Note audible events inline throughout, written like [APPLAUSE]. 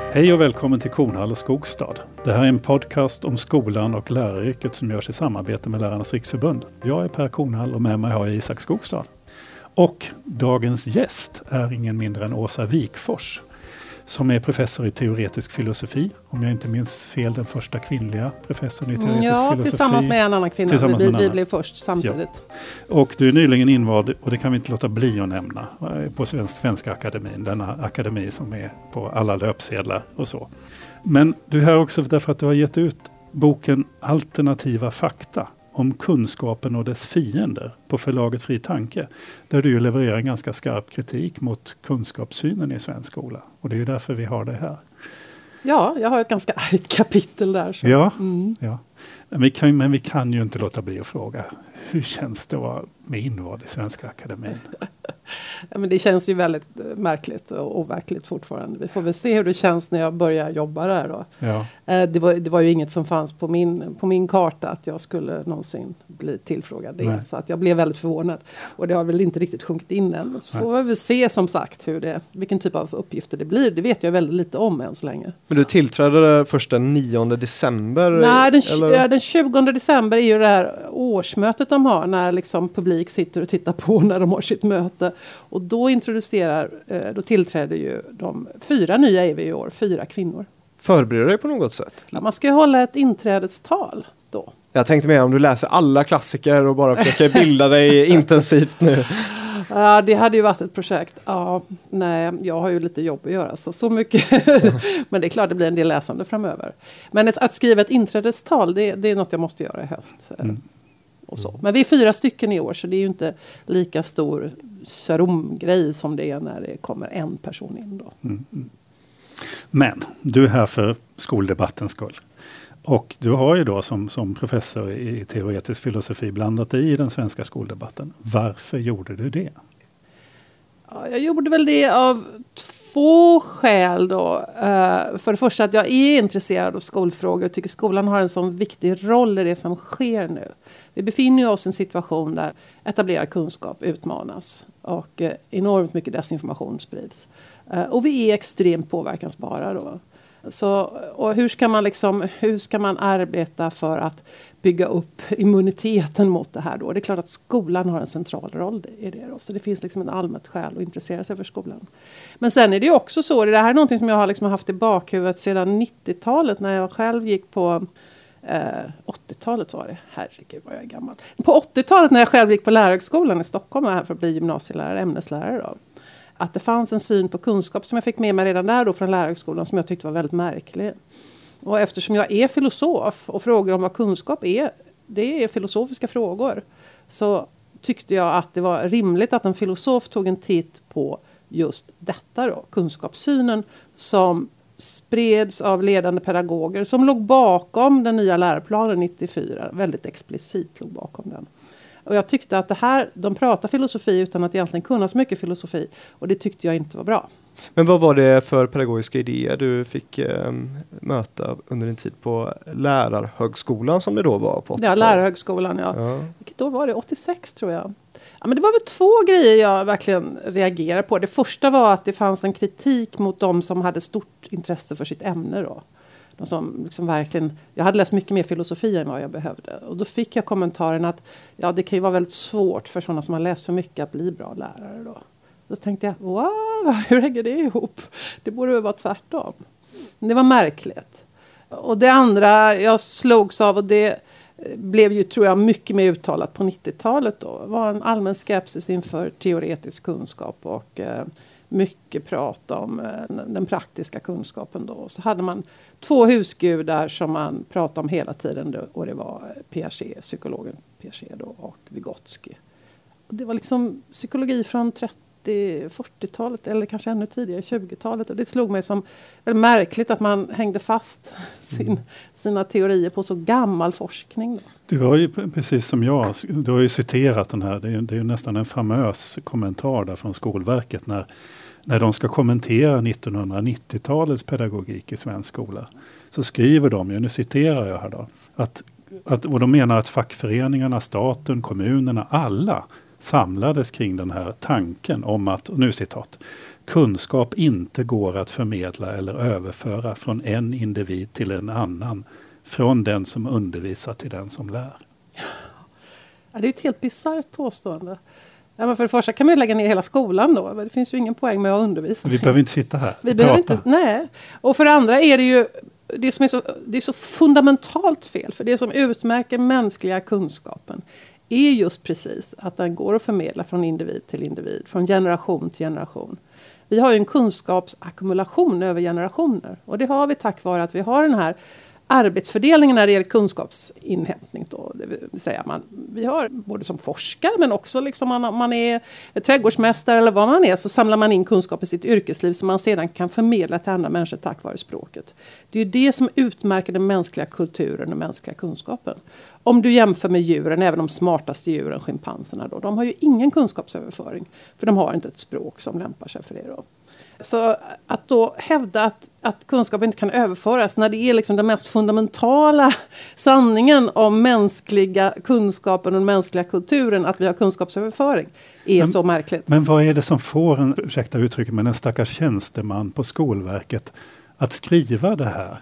Hej och välkommen till Kornhall och Skogstad. Det här är en podcast om skolan och läraryrket som görs i samarbete med Lärarnas Riksförbund. Jag är Per Kornhall och med mig har jag Isak Skogstad. Och dagens gäst är ingen mindre än Åsa Wikfors som är professor i teoretisk filosofi. Om jag inte minns fel den första kvinnliga professorn i teoretisk Mm, ja, filosofi. tillsammans med en annan kvinna. Tillsammans Vi, vi annan. blev först samtidigt. Och du är nyligen invald, och det kan vi inte låta bli att nämna, eh, på Svensk, Svenska Akademin. Denna akademi som är på alla löpsedlar och så. Men du är här också därför att du har gett ut boken Alternativa fakta om kunskapen och dess fiender på förlaget Fri Tanke. Där du levererar en ganska skarp kritik mot kunskapssynen i svensk skola. Och det är ju därför vi har det här. Ja, jag har ett ganska argt kapitel där. Så. Ja, Mm. ja. Men, vi kan, men vi kan ju inte låta bli att fråga. Hur känns det att vara med invald i Svenska Akademin? [LAUGHS] Ja, men det känns ju väldigt eh, märkligt och overkligt fortfarande. Vi får väl se hur det känns när jag börjar jobba där då. Ja. Eh, Det var, det var ju inget som fanns på min, på min karta att jag skulle någonsin bli tillfrågad det. Så att jag blev väldigt förvånad. Och det har väl inte riktigt sjunkit in än. Så får vi väl se som sagt hur det, vilken typ av uppgifter det blir. Det vet jag väldigt lite om än så länge. Men du tillträdde först den 9 december? Nej, den, eller? den 20 december är ju det här årsmötet de har när liksom publik sitter och tittar på [LAUGHS] när de har sitt möte. Och då introducerar, eh, då tillträder ju de fyra nya är vi i år, fyra kvinnor. Förbereder dig på något sätt? Ja, man ska ju hålla ett inträdestal då. Jag tänkte mer om du läser alla klassiker och bara försöker bilda dig [LAUGHS] intensivt nu. Ja, det hade ju varit ett projekt. Ja, nej, jag har ju lite jobb att göra, så, så mycket. [LAUGHS] Men det är klart det blir en del läsande framöver. Men ett, att skriva ett inträdestal, det, det är något jag måste göra i höst. Mm. Och så. Men vi är fyra stycken i år, så det är ju inte lika stor grej som det är när det kommer en person in. Då. Mm, mm. Men du är här för skoldebattens skull. Och du har ju då som, som professor i teoretisk filosofi blandat dig i den svenska skoldebatten. Varför gjorde du det? Ja, jag gjorde väl det av två skäl då. Eh, för det första att jag är intresserad av skolfrågor och tycker skolan har en sån viktig roll i det som sker nu. Vi befinner oss i en situation där etablerad kunskap utmanas och eh, enormt mycket desinformation sprids. Eh, och vi är extremt påverkansbara då. Så, och hur ska, man liksom, hur ska man arbeta för att bygga upp immuniteten mot det här då? Det är klart att skolan har en central roll i det. Då. Så det finns liksom ett allmänt skäl att intressera sig för skolan. Men sen är det också så, det här är någonting som jag har liksom haft i bakhuvudet sedan 90-talet när jag själv gick på eh, 80-talet var det, herregud vad jag är gammal. På 80-talet när jag själv gick på lärarhögskolan i Stockholm här för att bli gymnasielärare, ämneslärare då att det fanns en syn på kunskap som jag fick med mig redan där då från lärarhögskolan som jag tyckte var väldigt märklig. Och eftersom jag är filosof och frågor om vad kunskap är, det är filosofiska frågor, så tyckte jag att det var rimligt att en filosof tog en titt på just detta då, kunskapssynen som spreds av ledande pedagoger som låg bakom den nya läroplanen 94, väldigt explicit låg bakom den. Och jag tyckte att det här, de pratar filosofi utan att egentligen kunna så mycket filosofi. Och det tyckte jag inte var bra. Men vad var det för pedagogiska idéer du fick eh, möta under din tid på lärarhögskolan som det då var på 80-talet? Ja, lärarhögskolan, ja. Ja. Vilket år var det? 86 tror jag. Ja, men det var väl två grejer jag verkligen reagerade på. Det första var att det fanns en kritik mot de som hade stort intresse för sitt ämne. Då. De som liksom verkligen, jag hade läst mycket mer filosofi än vad jag behövde. Och då fick jag kommentaren att ja, det kan ju vara väldigt svårt för sådana som har läst för mycket att bli bra lärare. Då, då tänkte jag, wow, [LAUGHS] hur hänger det ihop? Det borde väl vara tvärtom. Det var märkligt. Och det andra jag slogs av, och det eh, blev ju, tror jag, mycket mer uttalat på 90-talet då, var en allmän skepsis inför teoretisk kunskap och eh, mycket prat om eh, den praktiska kunskapen då. Så hade man två husgudar som man pratade om hela tiden då, och det var eh, Piaget, psykologen Piaget då, och Vygotsky. Och det var liksom psykologi från 30 40-talet eller kanske ännu tidigare, 20-talet. Och det slog mig som väldigt märkligt att man hängde fast [LAUGHS] sin, sina teorier på så gammal forskning. Då. Du var ju precis som jag, du har ju citerat den här, det är, det är nästan en famös kommentar där från Skolverket när, när de ska kommentera 1990-talets pedagogik i svensk skola. Så skriver de ju, nu citerar jag här då, att, att, och de menar att fackföreningarna, staten, kommunerna, alla samlades kring den här tanken om att, nu citat, kunskap inte går att förmedla eller överföra från en individ till en annan. Från den som undervisar till den som lär. Ja, det är ett helt bisarrt påstående. Ja, men för det första kan man lägga ner hela skolan då. Det finns ju ingen poäng med att undervisa. Vi behöver inte sitta här Vi behöver inte, nej. Och för det andra är det ju det som är så, det är så fundamentalt fel. För det som utmärker mänskliga kunskapen är just precis att den går att förmedla från individ till individ, från generation till generation. Vi har ju en kunskapsackumulation över generationer och det har vi tack vare att vi har den här arbetsfördelningen när det gäller kunskapsinhämtning. Då, det vill säga man, vi har både som forskare men också liksom man, man är trädgårdsmästare eller vad man är så samlar man in kunskap i sitt yrkesliv som man sedan kan förmedla till andra människor tack vare språket. Det är ju det som utmärker den mänskliga kulturen och mänskliga kunskapen. Om du jämför med djuren, även de smartaste djuren, schimpanserna, då, de har ju ingen kunskapsöverföring. För de har inte ett språk som lämpar sig för det. Då. Så att då hävda att, att kunskap inte kan överföras när det är liksom den mest fundamentala sanningen om mänskliga kunskapen och den mänskliga kulturen, att vi har kunskapsöverföring, är men, så märkligt. Men vad är det som får en, ursäkta uttrycket, men en stackars tjänsteman på Skolverket att skriva det här?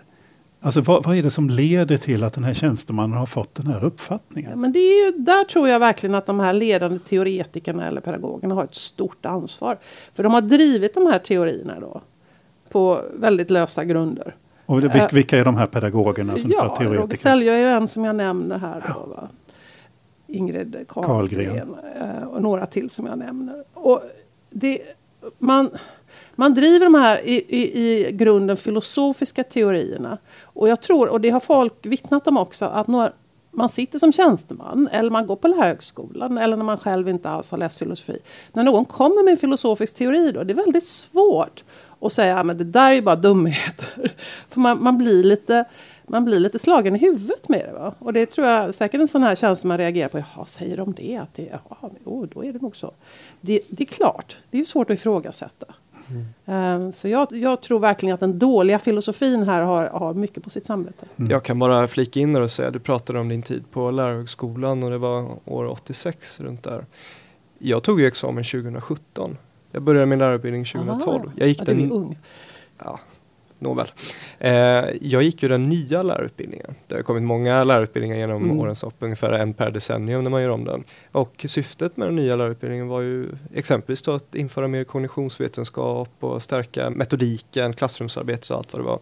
Alltså vad, vad, är det som leder till att den här tjänstemannen har fått den här uppfattningen? Ja, men det är ju, där tror jag verkligen att de här ledande teoretikerna eller pedagogerna har ett stort ansvar. För de har drivit de här teorierna då på väldigt lösa grunder. Och det, vilka är de här pedagogerna som ja? Roger Selja är ju en som jag nämner här. Då, va? Ingrid Karlgren eh, och några till som jag nämner. Och det, man man driver de här i, i, i grunden filosofiska teorierna. Och jag tror, och det har folk vittnat om också, att när man sitter som tjänsteman eller man går på lärarhögskolan eller när man själv inte alls har läst filosofi. När någon kommer med en filosofisk teori då, det är väldigt svårt att säga att det där är ju bara dumheter. [LAUGHS] För man, man, blir lite, man blir lite slagen i huvudet med det. Va? Och det tror jag säkert en sån här tjänsteman reagerar på. Jaha, säger de det? Att det jaha, oh, då är det nog så. Det, det är klart, det är svårt att ifrågasätta. Mm. Så jag, jag, tror verkligen att den dåliga filosofin här har, har mycket på sitt samvete. Mm. Jag kan bara flika in och säga, du pratade om din tid på lärarhögskolan och det var år 86 runt där. Jag tog ju examen 2017. Jag började min lärarutbildning 2012. Aha, jag gick ja, den, ung. Ja, Nåväl. Eh, jag gick ju den nya lärarutbildningen. Det har kommit många lärarutbildningar genom mm. årens lopp, ungefär en per decennium när man gör om den. Och syftet med den nya lärarutbildningen var ju exempelvis då att införa mer kognitionsvetenskap och stärka metodiken, klassrumsarbetet och allt vad det var.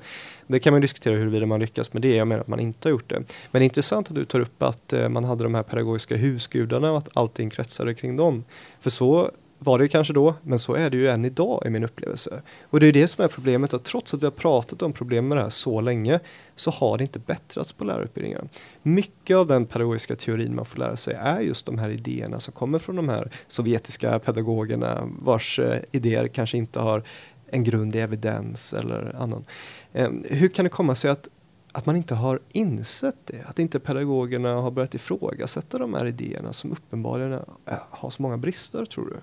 Det kan man diskutera huruvida man lyckas med det, jag menar att man inte har gjort det. Men det är intressant att du tar upp att eh, man hade de här pedagogiska husgudarna och att allting kretsade kring dem. För så var det kanske då, men så är det ju än idag i min upplevelse. Och det är det som är problemet, att trots att vi har pratat om problem med det här så länge, så har det inte bättrats på lärarutbildningen. Mycket av den pedagogiska teorin man får lära sig är just de här idéerna som kommer från de här sovjetiska pedagogerna, vars eh, idéer kanske inte har en grund i evidens eller annan. Eh, hur kan det komma sig att att man inte har insett det, att inte pedagogerna har börjat ifrågasätta de här idéerna som uppenbarligen eh, har så många brister, tror du?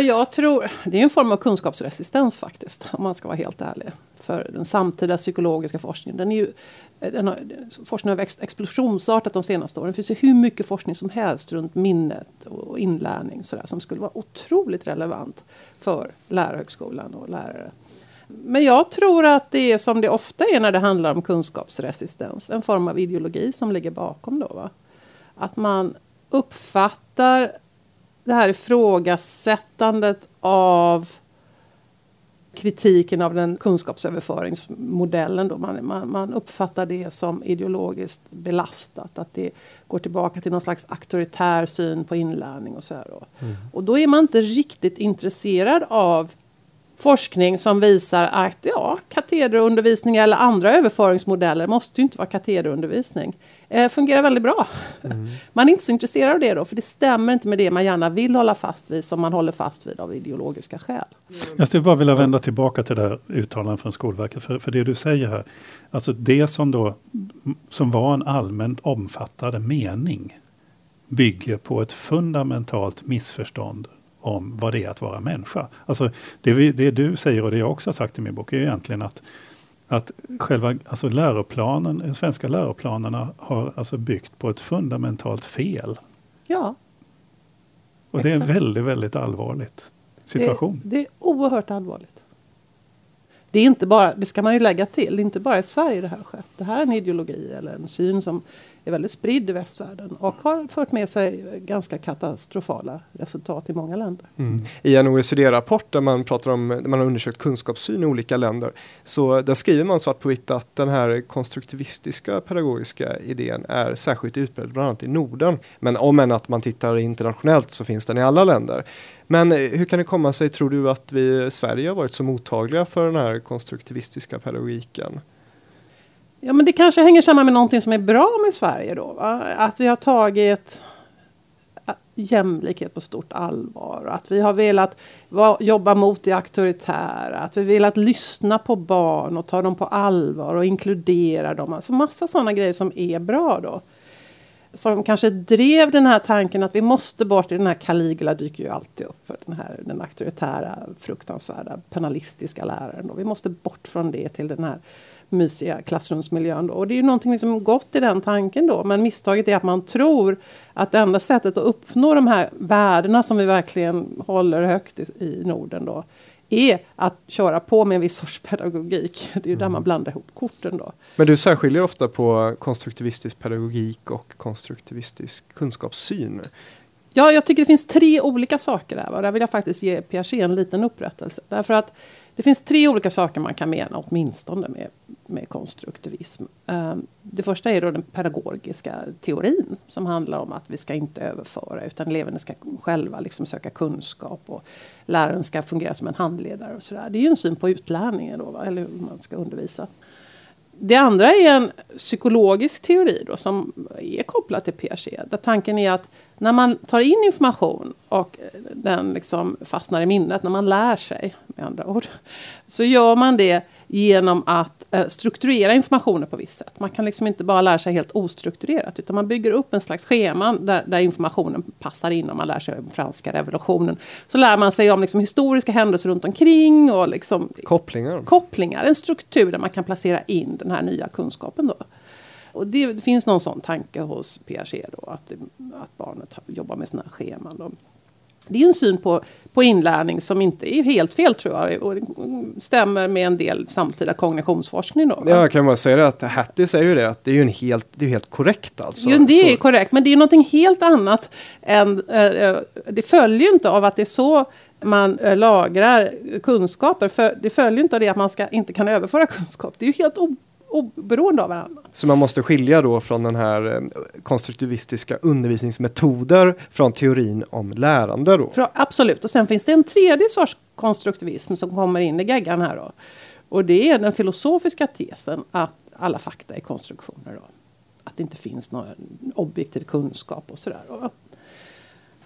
Jag tror, det är en form av kunskapsresistens faktiskt, om man ska vara helt ärlig. För den samtida psykologiska forskningen, den är ju, den har, forskningen har växt explosionsartat de senaste åren. Det finns ju hur mycket forskning som helst runt minnet och inlärning sådär, som skulle vara otroligt relevant för lärarhögskolan och lärare. Men jag tror att det är som det ofta är när det handlar om kunskapsresistens, en form av ideologi som ligger bakom då. Va? Att man uppfattar det här ifrågasättandet av kritiken av den kunskapsöverföringsmodellen. Då. Man, man, man, uppfattar det som ideologiskt belastat. Att det går tillbaka till någon slags auktoritär syn på inlärning och så här. Då. Mm. Och då är man inte riktigt intresserad av forskning som visar att ja, katederundervisning eller andra överföringsmodeller måste ju inte vara katederundervisning. Eh, fungerar väldigt bra. Mm. Man är inte så intresserad av det då, för det stämmer inte med det man gärna vill hålla fast vid, som man håller fast vid av ideologiska skäl. Jag skulle bara vilja vända tillbaka till det här uttalandet från Skolverket, för, för det du säger här, alltså det som då, som var en allmänt omfattande mening, bygger på ett fundamentalt missförstånd om vad det är att vara människa. Alltså det, vi, det du säger och det jag också har sagt i min bok är egentligen att, att själva alltså läroplanen, de svenska läroplanerna har alltså byggt på ett fundamentalt fel. Ja. Och det är väldigt, väldigt allvarligt. situation. Det, det är oerhört allvarligt. Det är inte bara, det ska man ju lägga till, det är inte bara i Sverige det här skett. Det här är en ideologi eller en syn som är väldigt spridd i västvärlden och har fört med sig ganska katastrofala resultat i många länder. Mm. I en OECD-rapport där man pratar om, där man har undersökt kunskapssyn i olika länder, så där skriver man svart på vitt att den här konstruktivistiska pedagogiska idén är särskilt utbredd bland annat i Norden. Men om än att man tittar internationellt så finns den i alla länder. Men eh, hur kan det komma sig, tror du, att vi i Sverige har varit så mottagliga för den här konstruktivistiska pedagogiken? Ja, men det kanske hänger samman med någonting som är bra med Sverige då. Va? Att vi har tagit jämlikhet på stort allvar. Att vi har velat jobba mot det auktoritära. Att vi velat lyssna på barn och ta dem på allvar och inkludera dem. Alltså massa sådana grejer som är bra då. Som kanske drev den här tanken att vi måste bort i den här Caligula dyker ju alltid upp. För den här den auktoritära, fruktansvärda, penalistiska läraren. Då. Vi måste bort från det till den här mysiga klassrumsmiljön. Då. Och det är ju någonting liksom gott i den tanken då. Men misstaget är att man tror att det enda sättet att uppnå de här värdena som vi verkligen håller högt i, i Norden då är att köra på med en viss sorts pedagogik. Det är ju där man mm. blandar ihop korten då. Men du särskiljer ofta på konstruktivistisk pedagogik och konstruktivistisk kunskapssyn. Ja, jag tycker det finns tre olika saker där. Och där vill jag faktiskt ge Piaget en liten upprättelse. Därför att det finns tre olika saker man kan mena åtminstone med, med konstruktivism. Ehm, det första är då den pedagogiska teorin som handlar om att vi ska inte överföra utan eleverna ska själva liksom söka kunskap och läraren ska fungera som en handledare. och så där. Det är ju en syn på utlärningen då, va? eller hur man ska undervisa. Det andra är en psykologisk teori då, som är kopplad till Piaget. Där tanken är att när man tar in information och den liksom fastnar i minnet, när man lär sig med andra ord, så gör man det genom att eh, strukturera informationen på visst sätt. Man kan liksom inte bara lära sig helt ostrukturerat, utan man bygger upp en slags scheman där, där informationen passar in. Om man lär sig om franska revolutionen, så lär man sig om liksom historiska händelser runt omkring och liksom kopplingar. kopplingar. En struktur där man kan placera in den här nya kunskapen. Då. Och det, finns någon sån tanke hos Piaget då, att, att barnet jobbar med sådana scheman. Då. Det är en syn på, på inlärning som inte är helt fel tror jag. Och stämmer med en del samtida kognitionsforskning. Då, ja, jag kan bara säga det att Hattie säger ju det att det är ju en helt, det är helt korrekt alltså. Jo, det är korrekt. Men det är någonting helt annat än... Äh, det följer inte av att det är så man äh, lagrar kunskaper. För det följer inte av det att man ska, inte kan överföra kunskap. Det är ju helt oberoende av varandra. Så man måste skilja då från den här eh, konstruktivistiska undervisningsmetoder från teorin om lärande då? För, absolut, och sen finns det en tredje sorts konstruktivism som kommer in i geggan här då. Och det är den filosofiska tesen att alla fakta är konstruktioner. Då. Att det inte finns någon objektiv kunskap och sådär. Då.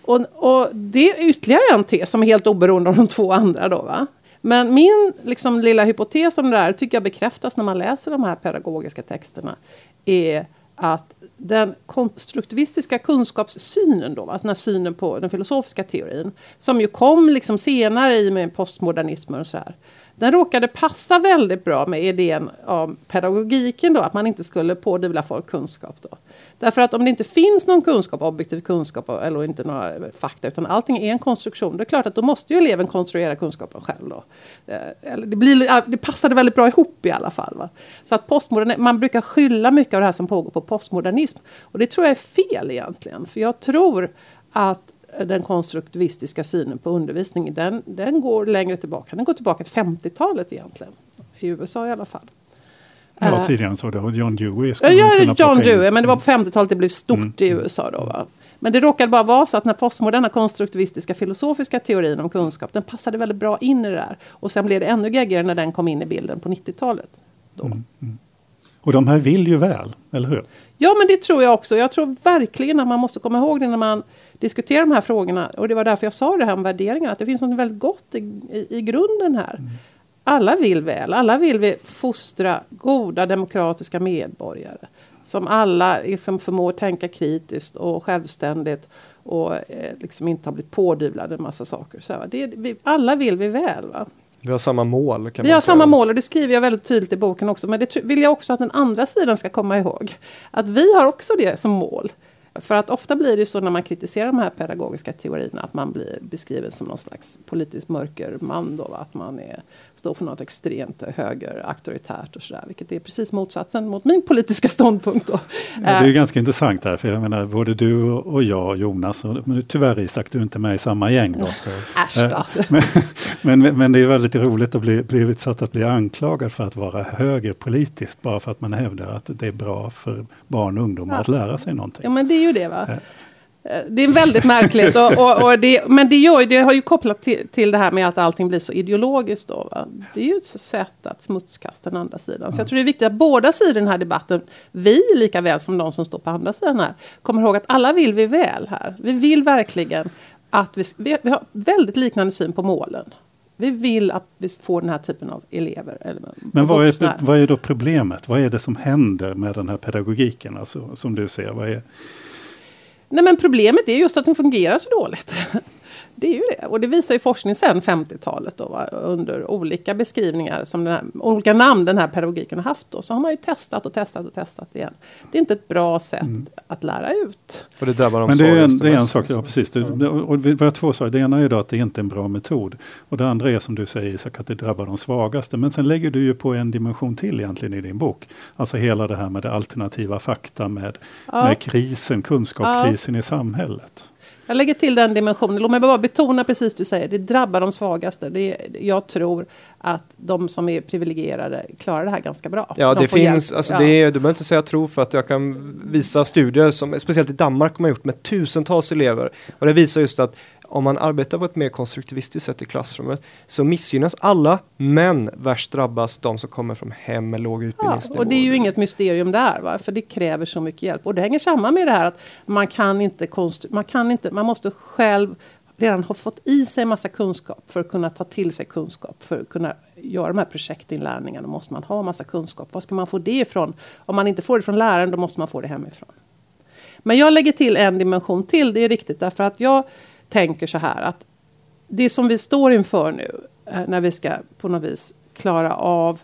Och, och det är ytterligare en tes som är helt oberoende av de två andra. Då, va? Men min liksom, lilla hypotes om det här tycker jag bekräftas när man läser de här pedagogiska texterna. Är att den konstruktivistiska kunskapssynen, då, alltså den här synen på den filosofiska teorin, som ju kom liksom senare i med postmodernismen och så här. Den råkade passa väldigt bra med idén om pedagogiken då, att man inte skulle pådyvla folk kunskap. Då. Därför att om det inte finns någon kunskap, objektiv kunskap eller inte några fakta, utan allting är en konstruktion, det är klart att då måste ju eleven konstruera kunskapen själv. Då. Eh, det, blir, ah, det passade väldigt bra ihop i alla fall. Va? Så att postmodern, man brukar skylla mycket av det här som pågår på postmodernism. Och det tror jag är fel egentligen, för jag tror att den konstruktivistiska synen på undervisning, den, den går längre tillbaka. Den går tillbaka till 50-talet egentligen. I USA i alla fall. Ja, uh, tidigare så det. John Dewey. Ja, John Dewey, men det var på 50-talet det blev stort mm. i USA då. Va? Men det råkade bara vara så att den postmoderna konstruktivistiska filosofiska teorin om kunskap, den passade väldigt bra in i det där. Och sen blev det ännu geggigare när den kom in i bilden på 90-talet. Mm, mm. Och de här vill ju väl, eller hur? Ja, men det tror jag också. Jag tror verkligen att man måste komma ihåg det när man diskuterar de här frågorna. Och det var därför jag sa det här om värderingar. Att det finns något väldigt gott i, i, i grunden här. Mm. Alla vill väl. Alla vill vi fostra goda demokratiska medborgare. Som alla liksom förmår tänka kritiskt och självständigt. Och eh, liksom inte har blivit pådyvlade en massa saker. Så, det, vi, alla vill vi väl. Va? Vi har samma mål. vi har samma mål och det skriver jag väldigt tydligt i boken också. Men det vill jag också att den andra sidan ska komma ihåg. Att vi har också det som mål. För att ofta blir det så när man kritiserar de här pedagogiska teorierna att man blir beskriven som någon slags politisk mörkerman då, va? att man är, står för något extremt höger auktoritärt och sådär. Vilket är precis motsatsen mot min politiska ståndpunkt då. Ja, det är ju ganska intressant här, för jag menar både du och jag Jonas, och, men tyvärr Isak, du är inte med i samma gäng då. [LAUGHS] Äsch då. Men, men, men, det är väldigt roligt att bli, bli utsatt att bli anklagad för att vara högerpolitiskt, bara för att man hävdar att det är bra för barn och ungdomar ja. att lära sig någonting. Ja, men det är ju det va. Eh, det är väldigt märkligt. Och, och, och det, men det, gör, det har ju kopplat till, till det här med att allting blir så ideologiskt. Då, va? Det är ju ett sätt att smutskasta den andra sidan. Så jag tror det är viktigt att båda sidor i den här debatten, vi lika väl som de som står på andra sidan här, kommer ihåg att alla vill vi väl här. Vi vill verkligen att vi, vi har väldigt liknande syn på målen. Vi vill att vi får den här typen av elever. Eller Men vad är, vad är då problemet? Vad är det som händer med den här pedagogiken? Alltså, som du ser, vad är... Nej men problemet är just att den fungerar så dåligt. Det är ju det. Och det visar ju forskning sedan 50-talet då, va? under olika beskrivningar, som den här, olika namn den här pedagogiken har haft. Då, så har man ju testat och testat och testat igen. Det är inte ett bra sätt mm. att lära ut. Och det drabbar de Men det är en, det är en sak, ja precis. Det, och vi har två saker. Det ena är ju då att det inte är en bra metod. Och det andra är som du säger Isak, att det drabbar de svagaste. Men sen lägger du ju på en dimension till egentligen i din bok. Alltså hela det här med det alternativa fakta, med, ja. med krisen, kunskapskrisen ja. i samhället. Jag lägger till den dimensionen. Låt mig bara betona precis du säger. Det drabbar de svagaste. Det är, jag tror att de som är privilegierade klarar det här ganska bra. Ja, de det finns. Alltså ja. det är, du behöver inte säga tro för att jag kan visa studier som speciellt i Danmark har man gjort med tusentals elever. Och det visar just att om man arbetar på ett mer konstruktivistiskt sätt i klassrummet så missgynnas alla, men värst drabbas de som kommer från hem med låg utbildningsnivå. Ja, och det är ju inget mysterium där, va? för det kräver så mycket hjälp. Och det hänger samman med det här att man kan inte, man kan inte, man måste själv redan ha fått i sig en massa kunskap för att kunna ta till sig kunskap. För att kunna göra de här projektinlärningarna måste man ha massa kunskap. Var ska man få det ifrån? Om man inte får det från läraren, då måste man få det hemifrån. Men jag lägger till en dimension till, det är riktigt, därför att jag tänker så här att det som vi står inför nu eh, när vi ska på något vis klara av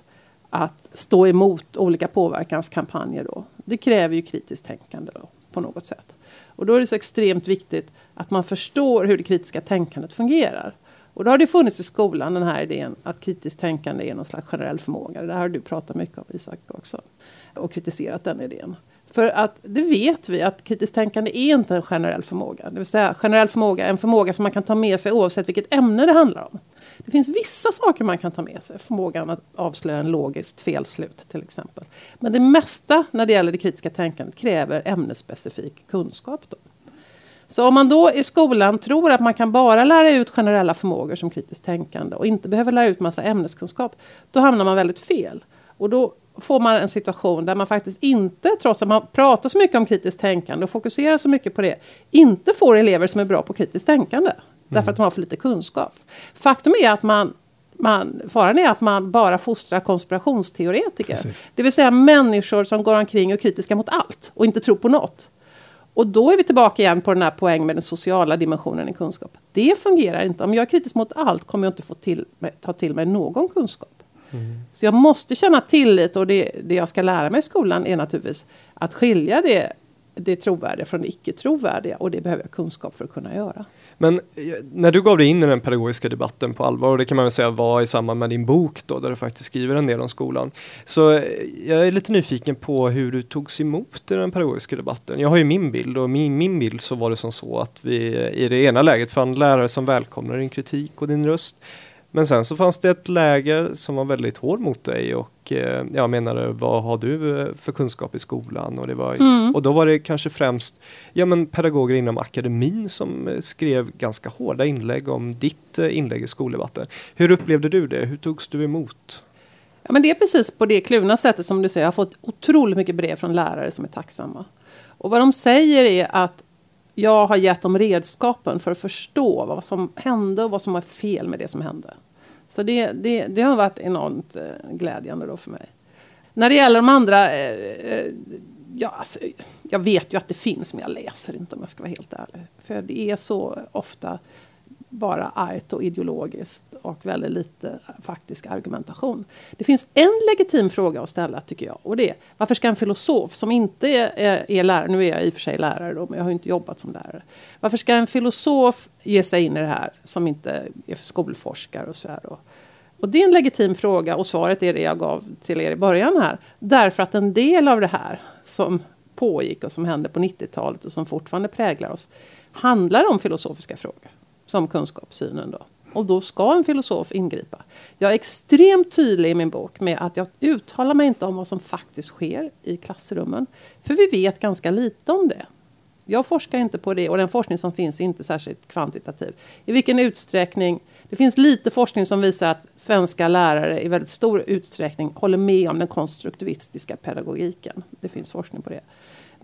att stå emot olika påverkanskampanjer då. Det kräver ju kritiskt tänkande då, på något sätt. Och då är det så extremt viktigt att man förstår hur det kritiska tänkandet fungerar. Och då har det funnits i skolan den här idén att kritiskt tänkande är någon slags generell förmåga. Det här har du pratat mycket om Isak också. Och kritiserat den idén. För att det vet vi att kritiskt tänkande är inte en generell förmåga. Det vill säga generell förmåga är en förmåga som man kan ta med sig oavsett vilket ämne det handlar om. Det finns vissa saker man kan ta med sig. Förmågan att avslöja en logiskt felslut till exempel. Men det mesta när det gäller det kritiska tänkandet kräver ämnesspecifik kunskap. Då. Så om man då i skolan tror att man kan bara lära ut generella förmågor som kritiskt tänkande och inte behöver lära ut massa ämneskunskap. Då hamnar man väldigt fel. Och då får man en situation där man faktiskt inte, trots att man pratar så mycket om kritiskt tänkande och fokuserar så mycket på det, inte får elever som är bra på kritiskt tänkande. Mm. Därför att de har för lite kunskap. Faktum är att man man, faran är att man bara fostrar konspirationsteoretiker. Precis. Det vill säga människor som går omkring och är kritiska mot allt och inte tror på något. Och då är vi tillbaka igen på den här poängen med den sociala dimensionen i kunskap. Det fungerar inte. Om jag är kritisk mot allt kommer jag inte få till, ta till mig någon kunskap. Så jag måste känna tillit och det, det jag ska lära mig i skolan är naturligtvis att skilja det, det trovärdiga från det icke trovärdiga och det behöver jag kunskap för att kunna göra. Men eh, när du gav dig in i den pedagogiska debatten på allvar, och det kan man väl säga var i samband med din bok då, där du faktiskt skriver en del om skolan. Så eh, jag är lite nyfiken på hur du togs emot i den pedagogiska debatten. Jag har ju min bild och min, min bild så var det som så att vi eh, i det ena läget fann lärare som välkomnar din kritik och din röst. Men sen så fanns det ett läger som var väldigt hård mot dig och eh, jag menade vad har du eh, för kunskap i skolan? Och, det var, mm. och då var det kanske främst ja, men pedagoger inom akademin som eh, skrev ganska hårda inlägg om ditt inlägg i skoldebatten. Hur upplevde du det? Hur togs du emot? Ja, men det är precis på det kluvna sättet som du säger. Jag har fått otroligt mycket brev från lärare som är tacksamma. Och vad de säger är att jag har gett dem redskapen för att förstå vad som hände och vad som var fel med det som hände. Så det, det, det har varit enormt eh, glädjande då för mig. När det gäller de andra, eh, eh, ja, alltså, jag vet ju att det finns men jag läser inte om jag ska vara helt ärlig. För det är så ofta bara argt och ideologiskt och väldigt lite faktisk argumentation. Det finns en legitim fråga att ställa tycker jag och det är varför ska en filosof som inte är, är lärare, nu är jag i och för sig lärare då, men jag har inte jobbat som lärare. Varför ska en filosof ge sig in i det här som inte är för skolforskare och så här då? Och det är en legitim fråga och svaret är det jag gav till er i början här. Därför att en del av det här som pågick och som hände på 90-talet och som fortfarande präglar oss handlar om filosofiska frågor som kunskapssynen. Då. Och då ska en filosof ingripa. Jag är extremt tydlig i min bok med att jag uttalar mig inte om vad som faktiskt sker i klassrummen. För vi vet ganska lite om det. Jag forskar inte på det och den forskning som finns är inte särskilt kvantitativ. I vilken utsträckning det finns lite forskning som visar att svenska lärare i väldigt stor utsträckning håller med om den konstruktivistiska pedagogiken. Det finns forskning på det.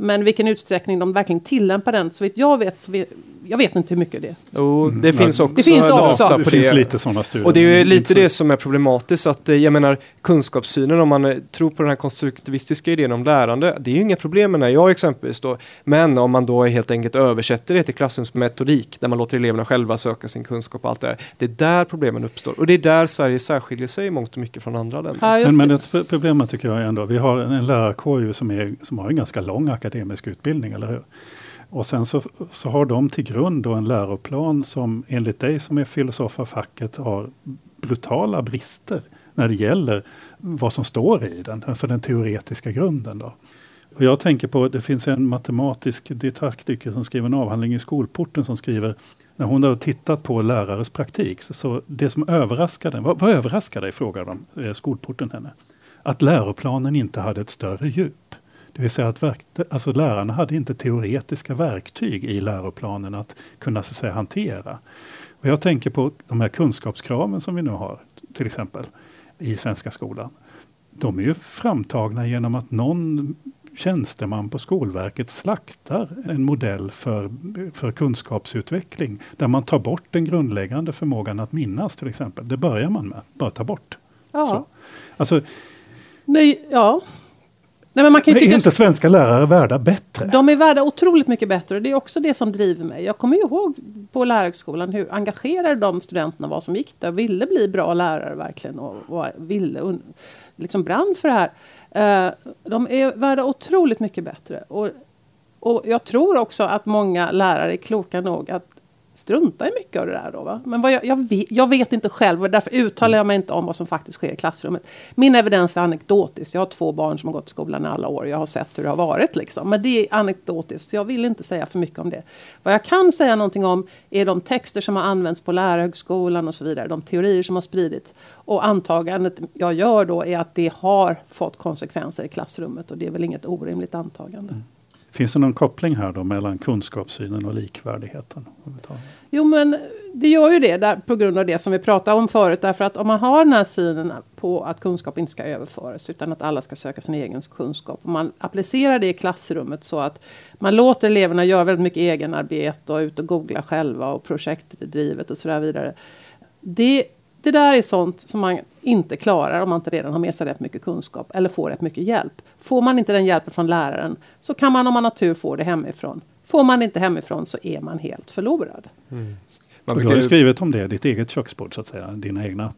Men vilken utsträckning de verkligen tillämpar den, så vitt jag vet, så vet jag vet inte hur mycket det är. Jo, det mm. finns också det finns data också. på det. finns lite sådana studier. Och det är ju lite det som är problematiskt, att eh, jag menar kunskapssynen, om man eh, tror på den här konstruktivistiska idén om lärande, det är ju inga problem med när jag exempelvis då, men om man då helt enkelt översätter det till klassrumsmetodik, där man låter eleverna själva söka sin kunskap och allt det där, det är där problemen uppstår. Och det är där Sverige särskiljer sig i mångt och mycket från andra länder. Ja, men, men ett problem tycker jag ändå, vi har en lärarkår som, är, som har en ganska lång akademisk akademisk utbildning, eller hur? Och sen så, så har de till grund då en läroplan som enligt dig som är filosof av facket har brutala brister när det gäller vad som står i den, alltså den teoretiska grunden. Då. Och jag tänker på, det finns en matematisk didaktiker som skriver en avhandling i skolporten som skriver, när hon har tittat på lärares praktik, så, så det som överraskade, vad, vad överraskade dig, frågar de, eh, skolporten henne? Att läroplanen inte hade ett större djup. Det vill säga att verk, alltså lärarna hade inte teoretiska verktyg i läroplanen att kunna så att säga, hantera. Och jag tänker på de här kunskapskraven som vi nu har, till exempel i svenska skolan. De är ju framtagna genom att någon tjänsteman på Skolverket slaktar en modell för, för kunskapsutveckling där man tar bort den grundläggande förmågan att minnas till exempel. Det börjar man med, bara ta bort. Ja. Så. Alltså, Nej, ja. Nej, men man kan är inte svenska lärare värda bättre? De är värda otroligt mycket bättre och det är också det som driver mig. Jag kommer ihåg på lärarhögskolan hur engagerade de studenterna var som gick där och ville bli bra lärare verkligen och, och ville liksom brann för det här. Uh, de är värda otroligt mycket bättre. Och, och jag tror också att många lärare är kloka nog att strunta i mycket av det där. Då, va? Men vad jag, jag, vet, jag vet inte själv och därför uttalar jag mig inte om vad som faktiskt sker i klassrummet. Min evidens är anekdotisk. Jag har två barn som har gått i skolan i alla år. Jag har sett hur det har varit. Liksom. Men det är anekdotiskt. Så jag vill inte säga för mycket om det. Vad jag kan säga någonting om är de texter som har använts på lärarhögskolan och så vidare. De teorier som har spridits. Och antagandet jag gör då är att det har fått konsekvenser i klassrummet. Och det är väl inget orimligt antagande. Mm. Finns det någon koppling här då mellan kunskapssynen och likvärdigheten? Jo men det gör ju det där, på grund av det som vi pratade om förut. Därför att om man har den här synen på att kunskap inte ska överföras utan att alla ska söka sin egen kunskap. Om man applicerar det i klassrummet så att man låter eleverna göra väldigt mycket egenarbete och ut och googla själva och projektdrivet och så vidare. Det det där är sånt som man inte klarar om man inte redan har med sig rätt mycket kunskap eller får rätt mycket hjälp. Får man inte den hjälpen från läraren så kan man om man har tur få det hemifrån. Får man inte hemifrån så är man helt förlorad. Mm. du har ju skrivit om det, ditt eget köksbord så att säga, dina egna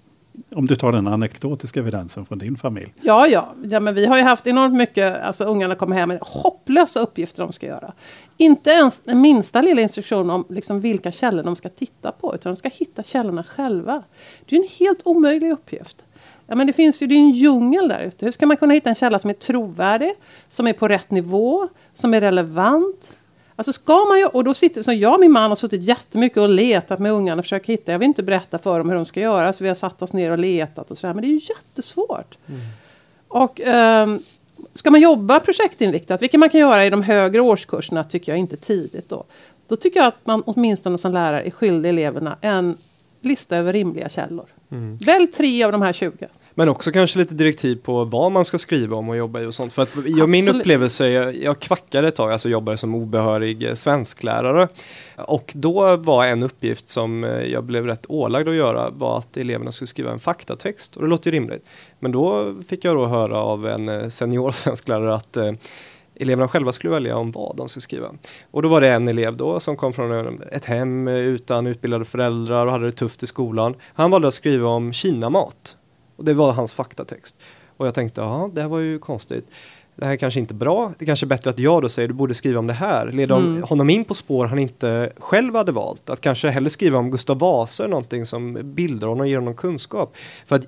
om du tar den anekdotiska evidensen från din familj. Ja, ja, ja men vi har ju haft enormt mycket, alltså ungarna kommer hem med hopplösa uppgifter de ska göra. Inte ens den minsta lilla instruktion om liksom vilka källor de ska titta på, utan de ska hitta källorna själva. Det är en helt omöjlig uppgift. Ja, men det finns ju det är en djungel där ute. Hur ska man kunna hitta en källa som är trovärdig, som är på rätt nivå, som är relevant? Alltså ska man ju, och då sitter, så jag och min man har suttit jättemycket och letat med ungarna och försökt hitta. Jag vill inte berätta för dem hur de ska göra, så vi har satt oss ner och letat och sådär. Men det är ju jättesvårt. Mm. Och um, ska man jobba projektinriktat, vilket man kan göra i de högre årskurserna, tycker jag inte tidigt då. Då tycker jag att man åtminstone som lärare är skyldig eleverna en lista över rimliga källor. Mm. Välj tre av de här 20. Men också kanske lite direktiv på vad man ska skriva om och jobba i och sånt. För att jag, min upplevelse, jag, jag kvackade ett tag, alltså jobbade som obehörig eh, svensklärare. Och då var en uppgift som eh, jag blev rätt ålagd att göra var att eleverna skulle skriva en faktatext. Och det låter ju rimligt. Men då fick jag då höra av en eh, senior [LAUGHS] svensklärare att eleverna själva skulle välja om vad de skulle skriva. Och då var det en elev då som kom från ett hem utan utbildade föräldrar och hade det tufft i skolan. Han valde att skriva om Kinamat. Och det var hans faktatext. Och jag tänkte, ja det här var ju konstigt det här är kanske inte bra. Det är kanske är bättre att jag då säger du borde skriva om det här. Leda mm. honom in på spår han inte själv hade valt. Att kanske hellre skriva om Gustav Vasa, någonting som bildar honom och ger honom kunskap. För att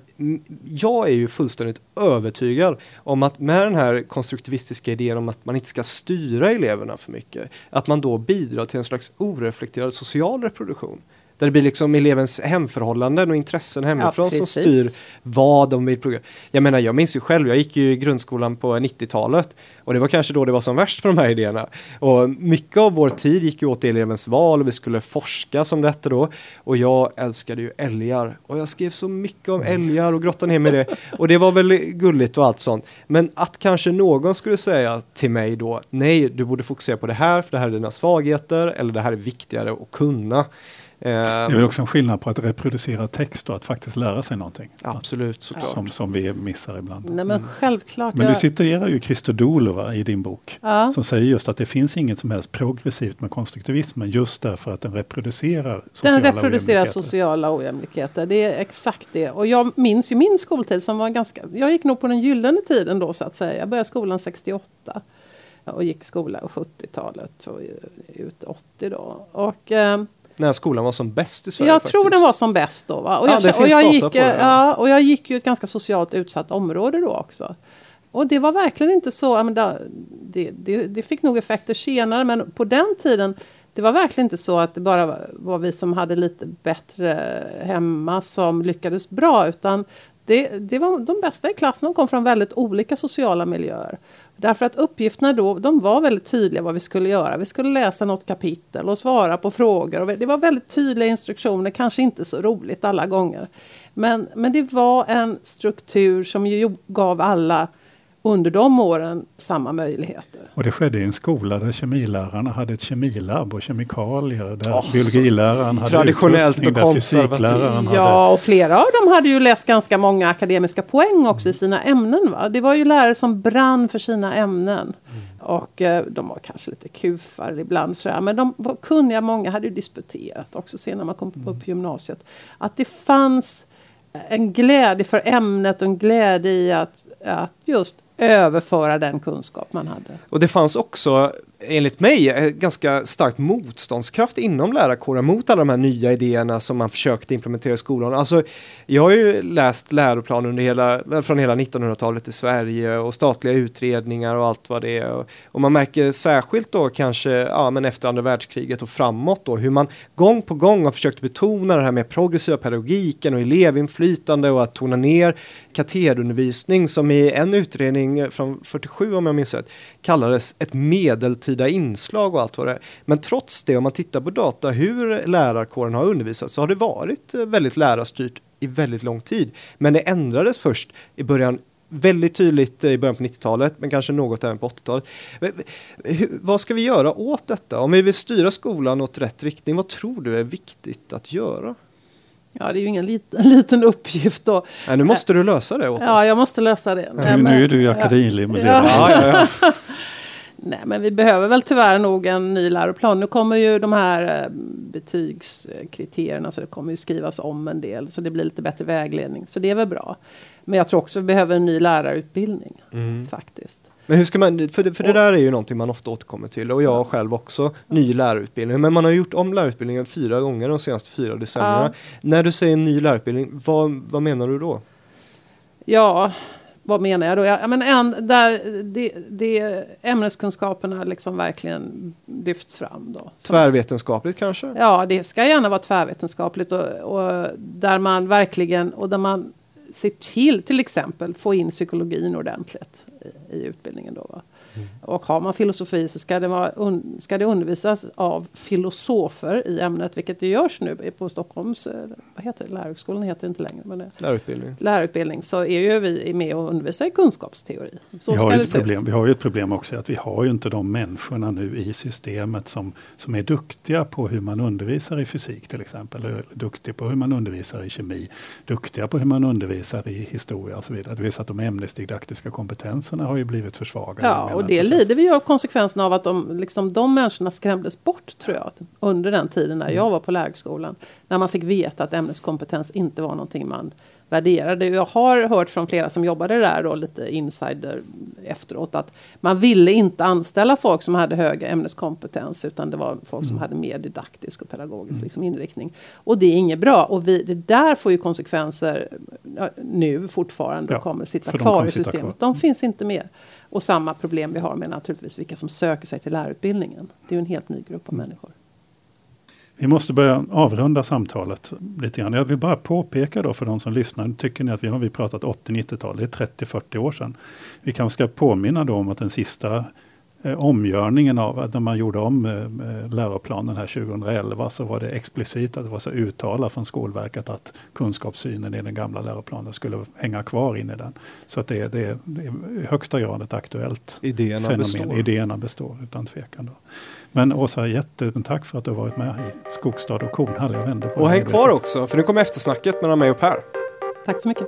jag är ju fullständigt övertygad om att med den här konstruktivistiska idén om att man inte ska styra eleverna för mycket, att man då bidrar till en slags oreflekterad social reproduktion. Där det blir liksom elevens hemförhållanden och intressen hemifrån ja, som styr vad de vill plugga. Jag menar, jag minns ju själv, jag gick ju i grundskolan på 90-talet och det var kanske då det var som värst på de här idéerna. Och mycket av vår tid gick ju åt elevens val och vi skulle forska som detta då. Och jag älskade ju älgar och jag skrev så mycket om älgar och grottade ner med det. Och det var väl gulligt och allt sånt. Men att kanske någon skulle säga till mig då, nej, du borde fokusera på det här, för det här är dina svagheter, eller det här är viktigare att kunna. Det är väl också en skillnad på att reproducera text och att faktiskt lära sig någonting. Absolut, såklart. Som, som vi missar ibland. Nej, men självklart. Men du citerar ju Christer Dolova i din bok. Ja. Som säger just att det finns inget som helst progressivt med konstruktivismen just därför att den reproducerar sociala Den reproducerar ojämlikheter. sociala ojämlikheter. Det är exakt det. Och jag minns ju min skoltid som var ganska... Jag gick nog på den gyllene tiden då så att säga. Jag började skolan 68 och gick skola på 70-talet och ut 80 då. Och, eh, när skolan var som bäst i Sverige? Jag faktiskt. tror den var som bäst då. Va? Och, ja, jag, och, jag gick, det, ja. ja. och jag gick ju ett ganska socialt utsatt område då också. Och det var verkligen inte så, det, det, det fick nog effekter senare, men på den tiden det var verkligen inte så att det bara var, var vi som hade lite bättre hemma som lyckades bra, utan det, det var de bästa i klassen, de kom från väldigt olika sociala miljöer. Därför att uppgifterna då, de var väldigt tydliga vad vi skulle göra. Vi skulle läsa något kapitel och svara på frågor. Och det var väldigt tydliga instruktioner, kanske inte så roligt alla gånger. Men, men det var en struktur som ju gav alla under de åren samma möjligheter. Och det skedde i en skola där kemilärarna hade ett kemilabb och kemikalier. Där oh, biologiläraren hade traditionellt och där fysikläraren hade... Ja, och flera av dem hade ju läst ganska många akademiska poäng också i sina ämnen. Va? Det var ju lärare som brann för sina ämnen. Mm. Och eh, de var kanske lite kufar ibland sådär. Men de var kunniga, många hade ju disputerat också sen när man kom mm. upp på gymnasiet. Att det fanns en glädje för ämnet och en glädje i att, att just överföra den kunskap man hade. Och det fanns också enligt mig ganska starkt motståndskraft inom lärarkåren mot alla de här nya idéerna som man försökte implementera i skolan. Alltså, jag har ju läst läroplaner under hela, från hela 1900-talet i Sverige och statliga utredningar och allt vad det är. Och, och man märker särskilt då kanske ja, men efter andra världskriget och framåt då hur man gång på gång har försökt betona det här med progressiva pedagogiken och elevinflytande och att tona ner katederundervisning som i en utredning Eh, från 47 om jag minns rätt kallades ett medeltida inslag och allt vad det är. Men trots det, om man tittar på data hur lärarkåren har undervisat så har det varit eh, väldigt lärarstyrt i väldigt lång tid. Men det ändrades först i början väldigt tydligt eh, i början på 90-talet, men kanske något även på 80-talet. Vad ska vi göra åt detta? Om vi vill styra skolan åt rätt riktning, vad tror du är viktigt att göra? Ja, det är ju ingen liten, [LAUGHS] liten uppgift då. Nej, nu måste du lösa det åt oss. Ja, jag måste lösa det. Ja, nu är du ju akademiledare. Ja. Ja, ja, [LAUGHS] Nej, men vi behöver väl tyvärr nog en ny läroplan. Nu kommer ju de här eh, betygskriterierna, så det kommer ju skrivas om en del, så det blir lite bättre vägledning. Så det är väl bra. Men jag tror också vi behöver en ny lärarutbildning, mm. faktiskt. Men hur ska man, för, det, för det där är ju någonting man ofta återkommer till och jag själv också, ny lärarutbildning. Men man har gjort om lärarutbildningen fyra gånger de senaste fyra decennierna. Ja. När du säger ny lärarutbildning, vad, vad menar du då? Ja, vad menar jag då? Jag, men en, där det, det ämneskunskaperna liksom verkligen lyfts fram. Då. Tvärvetenskapligt kanske? Ja, det ska gärna vara tvärvetenskapligt och, och där man verkligen, och där man ser till, till exempel, få in psykologin ordentligt i, i utbildningen. Då, va? Mm. Och har man filosofi så ska det, vara un, ska det undervisas av filosofer i ämnet, vilket det görs nu på Stockholms, eh, vad heter det, lärarhögskolan heter det inte längre. Men det, lärarutbildning. Lärarutbildning, så är ju vi med och undervisar i kunskapsteori. Så vi, har ett problem, vi har ju ett problem också, att vi har ju inte de människorna nu i systemet som, som är duktiga på hur man undervisar i fysik till exempel, eller duktiga på hur man undervisar i kemi, duktiga på hur man undervisar i historia och så vidare. Det vill säga att de ämnesdidaktiska kompetenserna har ju blivit försvagade. Ja, Och det lider vi av konsekvenserna av att de, liksom, de människorna skrämdes bort tror jag. Under den tiden när jag var på lärarhögskolan. När man fick veta att ämneskompetens inte var någonting man värderade. Jag har hört från flera som jobbade där då lite insider efteråt att man ville inte anställa folk som hade hög ämneskompetens utan det var folk som mm. hade mer didaktisk och pedagogisk mm. liksom, inriktning. Och det är inget bra och vi, det där får ju konsekvenser nu fortfarande ja, och kommer sitta kvar i systemet. Kvar. De finns inte med. Och samma problem vi har med naturligtvis vilka som söker sig till lärarutbildningen. Det är ju en helt ny grupp av mm. människor. Vi måste börja avrunda samtalet lite grann. Jag vill bara påpeka då för de som lyssnar. Tycker ni att vi har vi pratat 80-90-tal? Det är 30-40 år sedan. Vi kanske ska påminna då om att den sista omgörningen av, när man gjorde om eh, läroplanen här 2011 så var det explicit att det var så uttalat från Skolverket att kunskapssynen i den gamla läroplanen skulle hänga kvar in i den. Så att det, det, det är i högsta grad ett aktuellt Idéerna fenomen. Består. Idéerna består utan tvekan. Då. Men Åsa, jättetack för att du har varit med i Skogstad och Kornhall. Jag vänder på och häng kvar också, för nu kommer eftersnacket mellan mig och Per. Tack så mycket.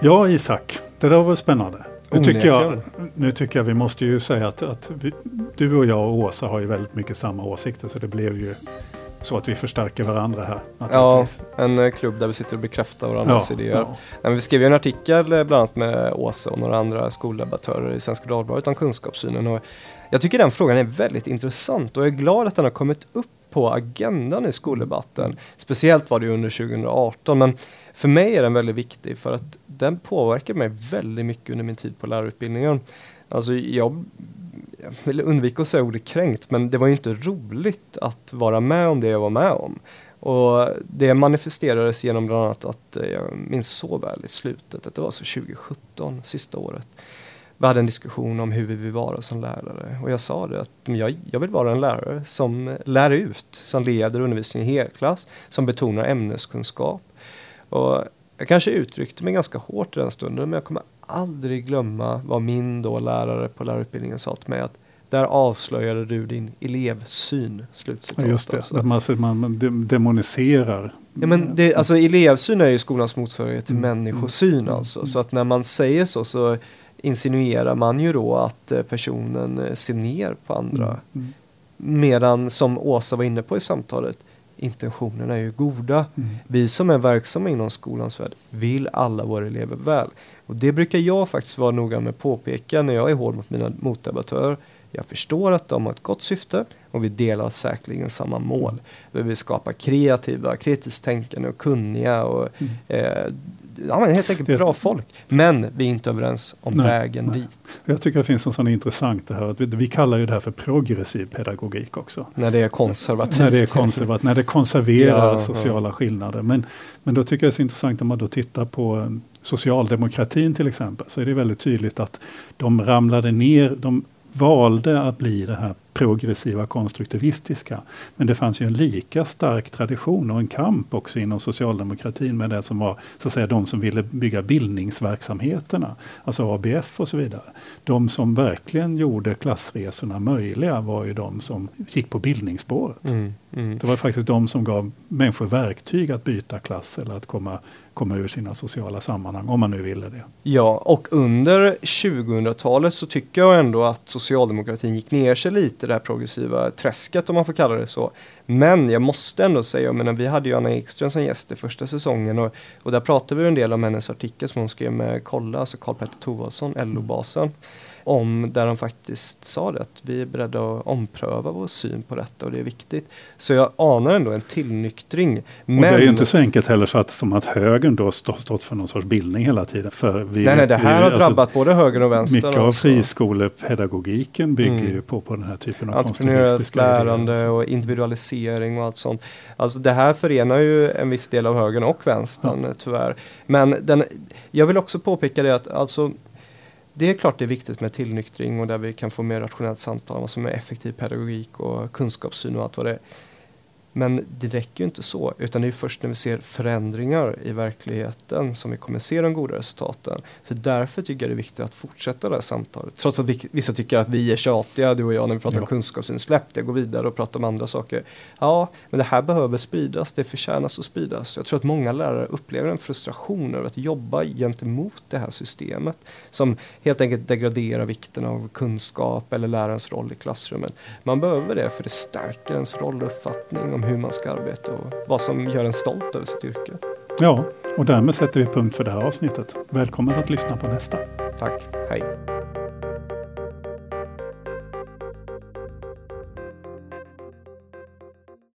Ja, Isak, det där var spännande. Nu tycker, jag, nu tycker jag vi måste ju säga att, att vi, du och jag och Åsa har ju väldigt mycket samma åsikter så det blev ju så att vi förstärker varandra här. Ja, en eh, klubb där vi sitter och bekräftar varandras ja, idéer. Ja. Vi skrev en artikel eh, bland annat med Åsa och några andra skoldebattörer i Svenska Dagbladet om kunskapssynen. Och jag tycker den frågan är väldigt intressant och jag är glad att den har kommit upp på agendan i skoldebatten. Speciellt var det under 2018 men för mig är den väldigt viktig för att den påverkar mig väldigt mycket under min tid på lärarutbildningen. Alltså jag jag vill undvika att säga ordet kränkt, men det var ju inte roligt att vara med om det jag var med om. Och det manifesterades genom bland annat att eh, jag minns så väl i slutet, att det var så 2017, sista året. Vi hade en diskussion om hur vi vill vara som lärare och jag sa det att jag, jag vill vara en lärare som lär ut, som leder undervisningen i helklass, som betonar ämneskunskap. Och jag kanske uttryckte mig ganska hårt i den stunden men jag kommer aldrig glömma vad min då lärare på lärarutbildningen sa till mig att där avslöjade du din elevsyn. Slutcitat. Ja, just det, alltså. att man, man demoniserar. Ja, men det, alltså, elevsyn är ju skolans motsvarighet till mm. människosyn. Mm. Alltså. Så att när man säger så så insinuerar man ju då att eh, personen eh, ser ner på andra. Mm. mm. Medan som Åsa var inne på i samtalet, intentionerna är ju goda. Mm. Vi som är verksamma inom skolans värld vill alla våra elever väl. Och det brukar jag faktiskt vara noga med att påpeka när jag är hård mot mina motdebattörer. Jag förstår att de har ett gott syfte och vi delar säkerligen samma mål. Vi vill skapa kreativa, kritiskt tänkande och kunniga och mm. eh, ja, men helt enkelt bra folk. Men vi är inte överens om nej, vägen nej. dit. Jag tycker det finns en sån intressant det här att vi, vi, kallar ju det här för progressiv pedagogik också. När det är konservativt. När det är konservativt, när det konserverar ja, sociala ja. skillnader. Men, men då tycker jag det är så intressant om man då tittar på eh, socialdemokratin till exempel. Så är det väldigt tydligt att de ramlade ner, de valde att bli det här progressiva konstruktivistiska. Men det fanns ju en lika stark tradition och en kamp också inom socialdemokratin med det som var så att säga, de som ville bygga bildningsverksamheterna. Alltså ABF och så vidare. De som verkligen gjorde klassresorna möjliga var ju de som gick på bildningsspåret. Mm, mm. Det var faktiskt de som gav människor verktyg att byta klass eller att komma, komma ur sina sociala sammanhang, om man nu ville det. Ja, och under 2000-talet så tycker jag ändå att socialdemokratin gick ner sig lite det här progressiva träsket om man får kalla det så. Men jag måste ändå säga, jag menar, vi hade ju Anna Ekström som gäst i första säsongen och, och där pratade vi en del om hennes artikel som hon skrev med Kolla, alltså Karl Petter Thorwaldsson, LO-basen om där de faktiskt sa det att vi är beredda att ompröva vår syn på detta och det är viktigt. Så jag anar ändå en tillnyktring. Men... Och det är ju inte så enkelt heller så att, som att högern då stått för någon sorts bildning hela tiden. För vi nej, nej, det här har alltså, drabbat både höger och vänster. Mycket av friskolepedagogiken bygger mm. ju på, på den här typen av konstruktivistiska lärande idéer. och individualisering och allt sånt. Alltså det här förenar ju en viss del av högern och vänstern ja. tyvärr. Men den, jag vill också påpeka det att alltså det är klart det är viktigt med tillnyktring och där vi kan få mer rationellt samtal om vad som är effektiv pedagogik och kunskapssyn och allt vad det är. Men det räcker ju inte så, utan det är först när vi ser förändringar i verkligheten som vi kommer se de goda resultaten. Så därför tycker jag det är viktigt att fortsätta det här samtalet. Trots att vissa tycker att vi är tjatiga, du och jag, när vi pratar ja. om kunskapsinsläpp. Jag går vidare och pratar om andra saker. Ja, men det här behöver spridas, det förtjänas att spridas. Jag tror att många lärare upplever en frustration över att jobba gentemot det här systemet som helt enkelt degraderar vikten av kunskap eller lärarens roll i klassrummet. Man behöver det för det stärker ens roll och uppfattning om hur man ska arbeta och vad som gör en stolt över sitt yrke. Ja, och därmed sätter vi punkt för det här avsnittet. Välkommen att lyssna på nästa. Tack, hej.